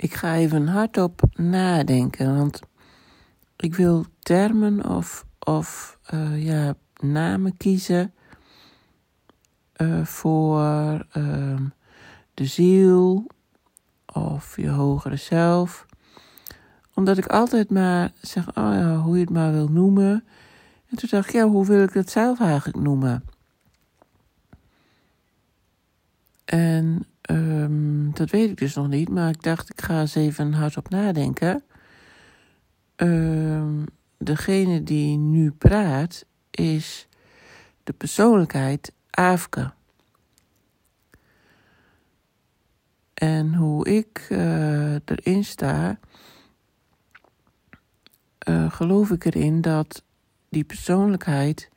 ik ga even hardop nadenken, want ik wil termen of, of uh, ja, namen kiezen uh, voor uh, de ziel of je hogere zelf. Omdat ik altijd maar zeg, oh ja, hoe je het maar wil noemen. En toen dacht ik, ja, hoe wil ik het zelf eigenlijk noemen? En um, dat weet ik dus nog niet, maar ik dacht, ik ga eens even hardop nadenken. Um, degene die nu praat is de persoonlijkheid Afke. En hoe ik uh, erin sta, uh, geloof ik erin dat die persoonlijkheid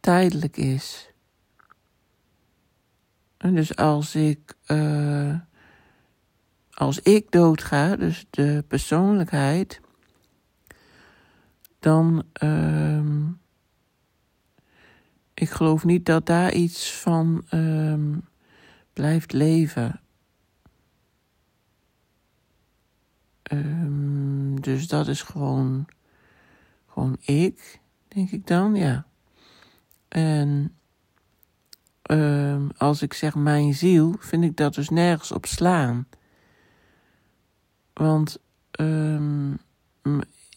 tijdelijk is. Dus als ik, uh, als ik doodga, dus de persoonlijkheid, dan, uh, ik geloof niet dat daar iets van uh, blijft leven. Um, dus dat is gewoon, gewoon ik, denk ik dan, ja. En um, als ik zeg mijn ziel, vind ik dat dus nergens op slaan. Want um,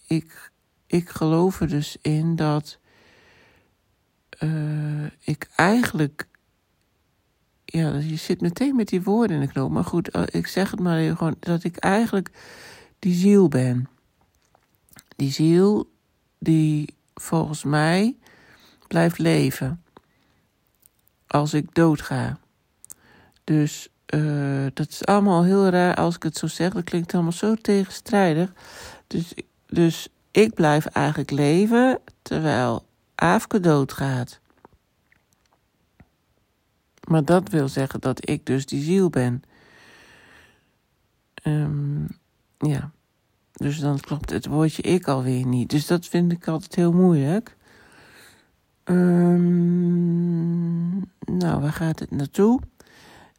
ik, ik geloof er dus in dat uh, ik eigenlijk. Ja, je zit meteen met die woorden in de knoop. Maar goed, eh, ik zeg het maar even gewoon dat ik eigenlijk die ziel ben. Die ziel die volgens mij blijft leven als ik doodga. Dus uh, dat is allemaal heel raar als ik het zo zeg. Dat klinkt allemaal zo tegenstrijdig. Dus, dus ik blijf eigenlijk leven terwijl Aafke doodgaat. Maar dat wil zeggen dat ik dus die ziel ben. Um, ja. Dus dan klopt het woordje ik alweer niet. Dus dat vind ik altijd heel moeilijk. Um, nou, waar gaat het naartoe?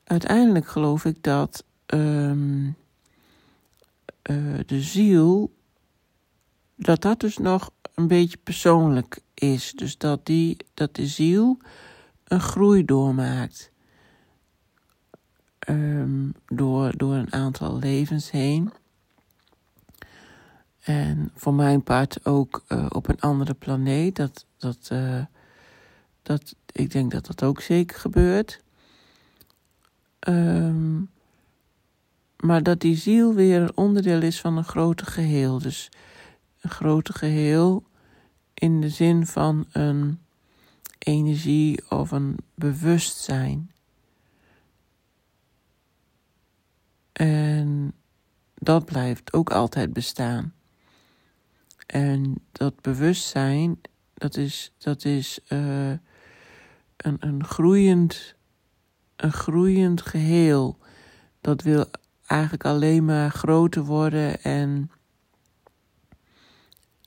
Uiteindelijk geloof ik dat um, uh, de ziel, dat dat dus nog een beetje persoonlijk is. Dus dat, die, dat de ziel een groei doormaakt. Um, door, door een aantal levens heen. En voor mijn part ook uh, op een andere planeet. Dat, dat, uh, dat, ik denk dat dat ook zeker gebeurt. Um, maar dat die ziel weer een onderdeel is van een groter geheel. Dus een groter geheel in de zin van een energie of een bewustzijn. En dat blijft ook altijd bestaan. En dat bewustzijn, dat is, dat is uh, een, een, groeiend, een groeiend geheel. Dat wil eigenlijk alleen maar groter worden en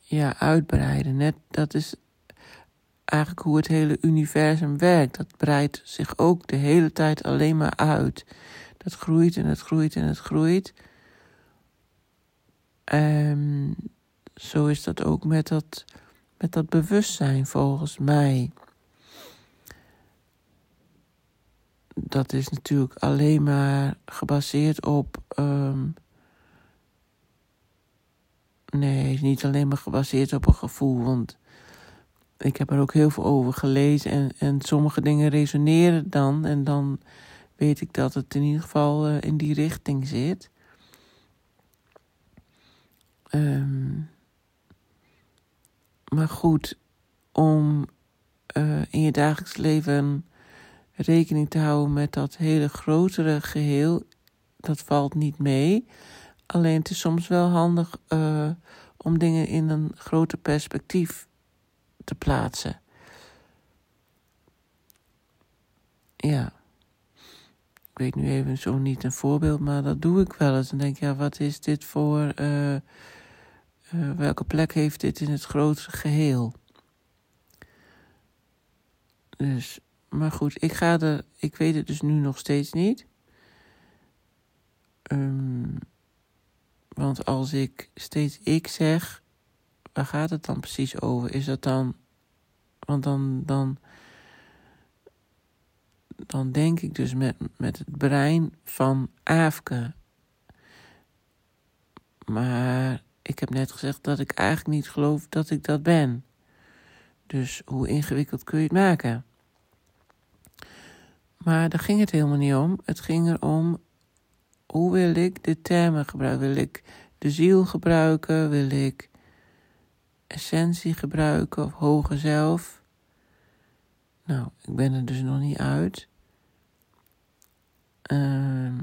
ja, uitbreiden. Net, dat is eigenlijk hoe het hele universum werkt. Dat breidt zich ook de hele tijd alleen maar uit. Dat groeit en het groeit en het groeit. En zo is dat ook met dat, met dat bewustzijn volgens mij. Dat is natuurlijk alleen maar gebaseerd op. Um, nee, niet alleen maar gebaseerd op een gevoel. Want ik heb er ook heel veel over gelezen. En, en sommige dingen resoneren dan. En dan weet ik dat het in ieder geval uh, in die richting zit. Um, maar goed, om uh, in je dagelijks leven rekening te houden met dat hele grotere geheel, dat valt niet mee. Alleen het is soms wel handig uh, om dingen in een groter perspectief te plaatsen. Ja. Ik weet nu even zo niet een voorbeeld, maar dat doe ik wel eens. Dan denk ik, ja, wat is dit voor. Uh, uh, welke plek heeft dit in het grotere geheel? Dus, maar goed, ik ga er. Ik weet het dus nu nog steeds niet. Um, Want als ik steeds ik zeg, waar gaat het dan precies over? Is dat dan. Want dan. dan dan denk ik dus met, met het brein van Aafke. Maar ik heb net gezegd dat ik eigenlijk niet geloof dat ik dat ben. Dus hoe ingewikkeld kun je het maken? Maar daar ging het helemaal niet om. Het ging erom hoe wil ik de termen gebruiken? Wil ik de ziel gebruiken? Wil ik essentie gebruiken of hoger zelf? Nou, ik ben er dus nog niet uit. Uh,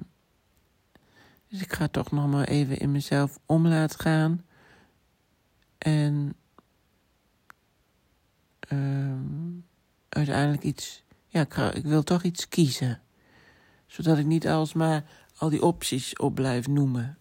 dus ik ga toch nog maar even in mezelf om laten gaan. En uh, uiteindelijk iets. Ja, ik, ga, ik wil toch iets kiezen. Zodat ik niet alsmaar al die opties op blijf noemen.